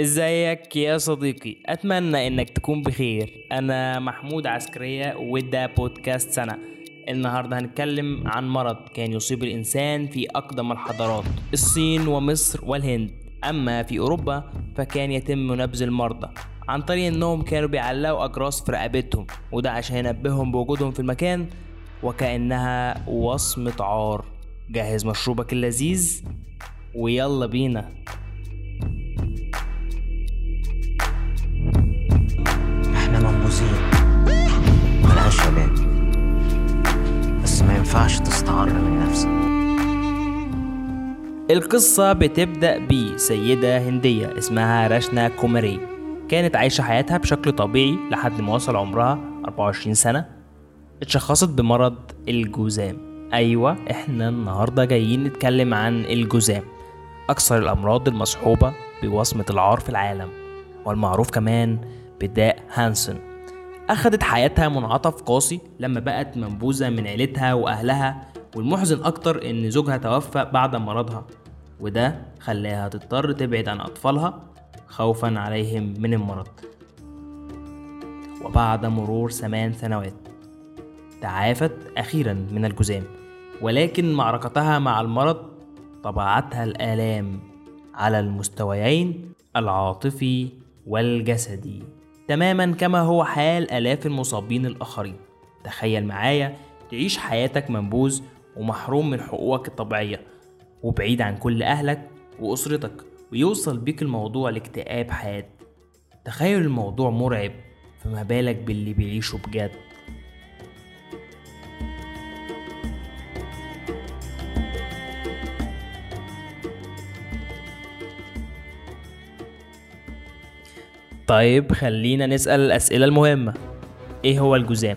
إزيك يا صديقي؟ أتمنى إنك تكون بخير. أنا محمود عسكرية وده بودكاست سنة النهاردة هنتكلم عن مرض كان يصيب الإنسان في أقدم الحضارات الصين ومصر والهند. أما في أوروبا فكان يتم نبذ المرضى عن طريق إنهم كانوا بيعلقوا أجراس في رقبتهم وده عشان ينبههم بوجودهم في المكان وكأنها وصمة عار. جهز مشروبك اللذيذ ويلا بينا. ينفعش تستعر من نفسك القصة بتبدأ بسيدة هندية اسمها راشنا كوماري كانت عايشة حياتها بشكل طبيعي لحد ما وصل عمرها 24 سنة. اتشخصت بمرض الجذام أيوة إحنا النهاردة جايين نتكلم عن الجذام أكثر الأمراض المصحوبة بوصمة العار في العالم والمعروف كمان بداء هانسن. أخدت حياتها منعطف قاسي لما بقت منبوذة من عيلتها وأهلها والمحزن أكتر إن زوجها توفى بعد مرضها وده خلاها تضطر تبعد عن أطفالها خوفا عليهم من المرض. وبعد مرور ثمان سنوات تعافت أخيرا من الجذام ولكن معركتها مع المرض طبعتها الآلام على المستويين العاطفي والجسدي. تماما كما هو حال آلاف المصابين الآخرين. تخيل معايا تعيش حياتك منبوذ ومحروم من حقوقك الطبيعية وبعيد عن كل أهلك وأسرتك ويوصل بيك الموضوع لاكتئاب حاد. تخيل الموضوع مرعب فما بالك باللي بيعيشوا بجد. طيب خلينا نسأل الأسئلة المهمة. إيه هو الجذام؟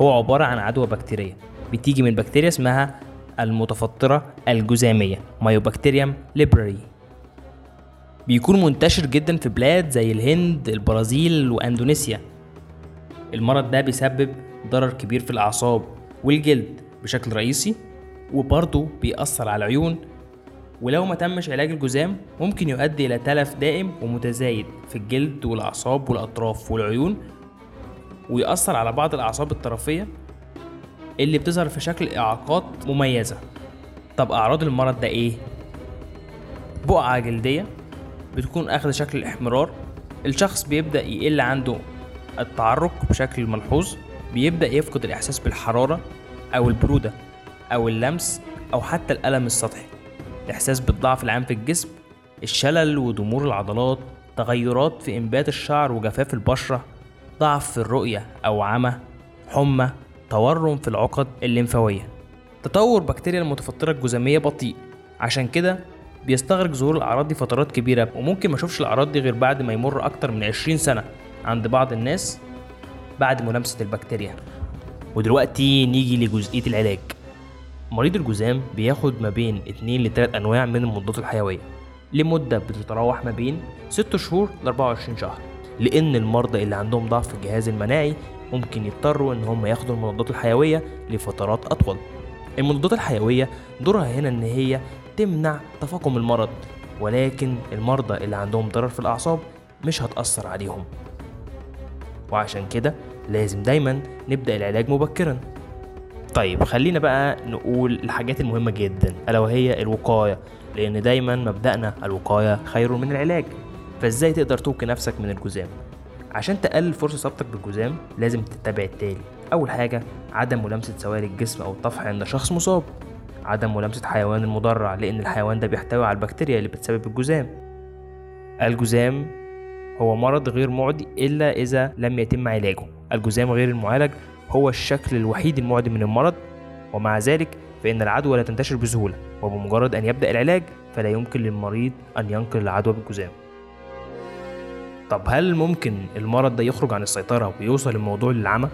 هو عبارة عن عدوى بكتيرية بتيجي من بكتيريا اسمها المتفطرة الجذامية مايوبكتيريم ليبراري بيكون منتشر جدا في بلاد زي الهند البرازيل وأندونيسيا. المرض ده بيسبب ضرر كبير في الأعصاب والجلد بشكل رئيسي وبرضه بيأثر على العيون ولو ما تمش علاج الجذام ممكن يؤدي إلى تلف دائم ومتزايد في الجلد والأعصاب والأطراف والعيون ويأثر على بعض الأعصاب الطرفية اللي بتظهر في شكل إعاقات مميزة طب أعراض المرض ده إيه؟ بقعة جلدية بتكون أخذ شكل الإحمرار الشخص بيبدأ يقل عنده التعرق بشكل ملحوظ بيبدأ يفقد الإحساس بالحرارة أو البرودة أو اللمس أو حتى الألم السطحي الإحساس بالضعف العام في الجسم الشلل وضمور العضلات تغيرات في إنبات الشعر وجفاف البشرة ضعف في الرؤية أو عمى حمى تورم في العقد الليمفاوية. تطور بكتيريا المتفطرة الجذامية بطيء. عشان كده بيستغرق ظهور الأعراض دي فترات كبيرة وممكن ما أشوفش الأعراض دي غير بعد ما يمر أكتر من 20 سنة عند بعض الناس بعد ملامسة البكتيريا. ودلوقتي نيجي لجزئية العلاج. مريض الجذام بياخد ما بين 2 ل 3 أنواع من المضادات الحيوية. لمدة بتتراوح ما بين 6 شهور ل 24 شهر لأن المرضى اللي عندهم ضعف في الجهاز المناعي ممكن يضطروا إن هم ياخدوا المضادات الحيوية لفترات أطول. المضادات الحيوية دورها هنا إن هي تمنع تفاقم المرض ولكن المرضى اللي عندهم ضرر في الأعصاب مش هتأثر عليهم. وعشان كده لازم دايما نبدأ العلاج مبكرا. طيب خلينا بقى نقول الحاجات المهمة جدا ألا وهي الوقاية لأن دايما مبدأنا الوقاية خير من العلاج. فإزاي تقدر توقي نفسك من الجذام عشان تقلل فرصة إصابتك بالجذام لازم تتبع التالي. أول حاجة عدم ملامسة سوائل الجسم أو الطفح عند شخص مصاب. عدم ملامسة حيوان المضرع لأن الحيوان ده بيحتوي على البكتيريا اللي بتسبب الجذام الجذام هو مرض غير معدي إلا إذا لم يتم علاجه. الجذام غير المعالج هو الشكل الوحيد المعدي من المرض ومع ذلك فإن العدوى لا تنتشر بسهولة وبمجرد أن يبدأ العلاج فلا يمكن للمريض أن ينقل العدوى بالجذام طب هل ممكن المرض ده يخرج عن السيطرة ويوصل الموضوع للعمى؟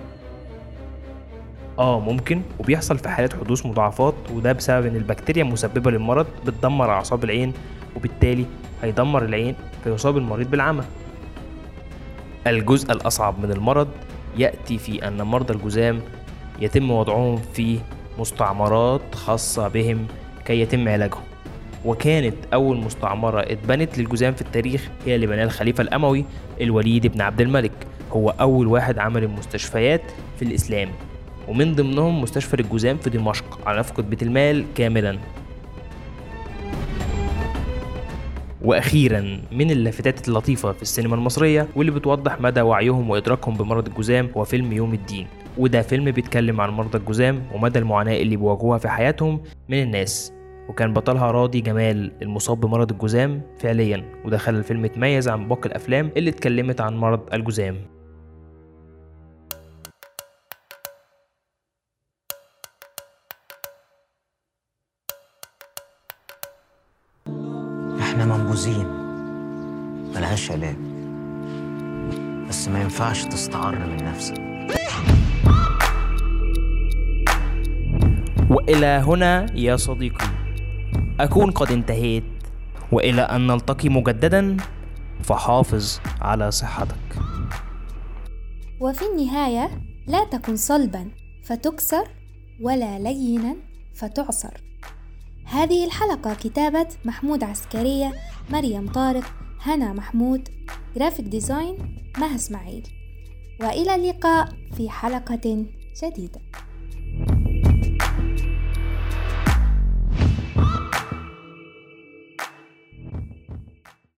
آه ممكن وبيحصل في حالة حدوث مضاعفات وده بسبب إن البكتيريا المسببة للمرض بتدمر أعصاب العين وبالتالي هيدمر العين فيصاب المريض بالعمى الجزء الأصعب من المرض يأتي في أن مرضى الجذام يتم وضعهم في مستعمرات خاصة بهم كي يتم علاجهم. وكانت أول مستعمرة اتبنت للجذام في التاريخ هي اللي بناها الخليفة الأموي الوليد بن عبد الملك. هو أول واحد عمل المستشفيات في الإسلام ومن ضمنهم مستشفى الجذام في دمشق على نفقة بيت المال كاملا. وأخيرا من اللافتات اللطيفة في السينما المصرية واللي بتوضح مدى وعيهم وإدراكهم بمرض الجذام هو فيلم يوم الدين. وده فيلم بيتكلم عن مرضى الجذام ومدى المعاناة اللي بيواجهوها في حياتهم من الناس. وكان بطلها راضي جمال المصاب بمرض الجذام فعليا. وده خلى الفيلم يتميز عن باقي الأفلام اللي اتكلمت عن مرض الجذام إحنا منبوذين. ملهاش شباب بس ما ينفعش تستعر من نفسك. وإلى هنا يا صديقي. أكون قد انتهيت وإلى أن نلتقي مجددا فحافظ على صحتك. وفي النهاية لا تكن صلبا فتكسر ولا لينا فتعصر. هذه الحلقة كتابة محمود عسكرية مريم طارق هنا محمود graphic design مها إسماعيل. وإلى اللقاء في حلقة جديدة.